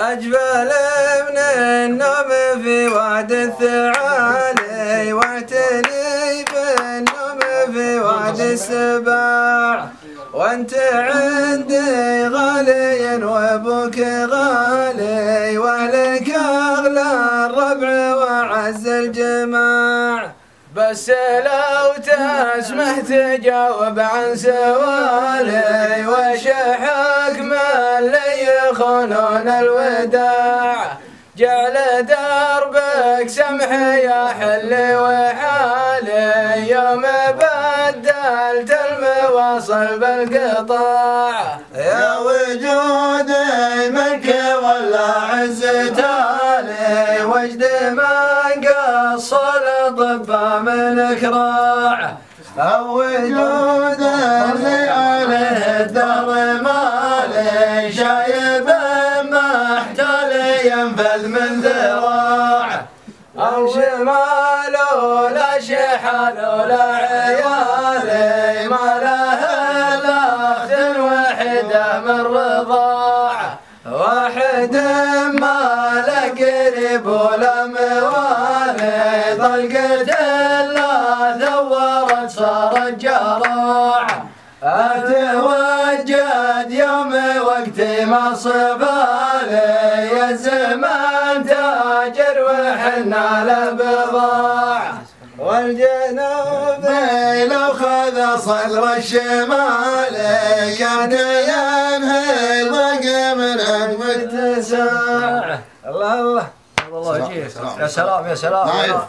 أجبل من النوم في وعد الثعالي واعتني بالنوم في وعد السباع. وأنت عندي غالي وأبوك غالي وأهلك أغلى الربع وعز الجماع. بس لو تسمح تجاوب عن سوالي وش حكم اللي يخونون الوداع. جعل دربك سمح يا حلي وحالي يوم بدلت المواصل بالقطاع يا وجودي منك ولا عز تالي وجد من قصر ضبا من اكراع أو وجود شايب محتال ينفذ من ذراع. أو شمال ولا شحال ولا عيالي ما له إلا أخت وحدة من رضاع. واحد ما له قريب ولا موالي. طلقة الله ثورت صارت جراع. أتوجد يوم وقت ما صفالي يا الزمان تاجر وحنا لبضاع والجنوب لو خذ صدر الشمال كان ينهي الضق من عقب اتساع الله الله. الله يجيك. يا سلام يا سلام. نايف.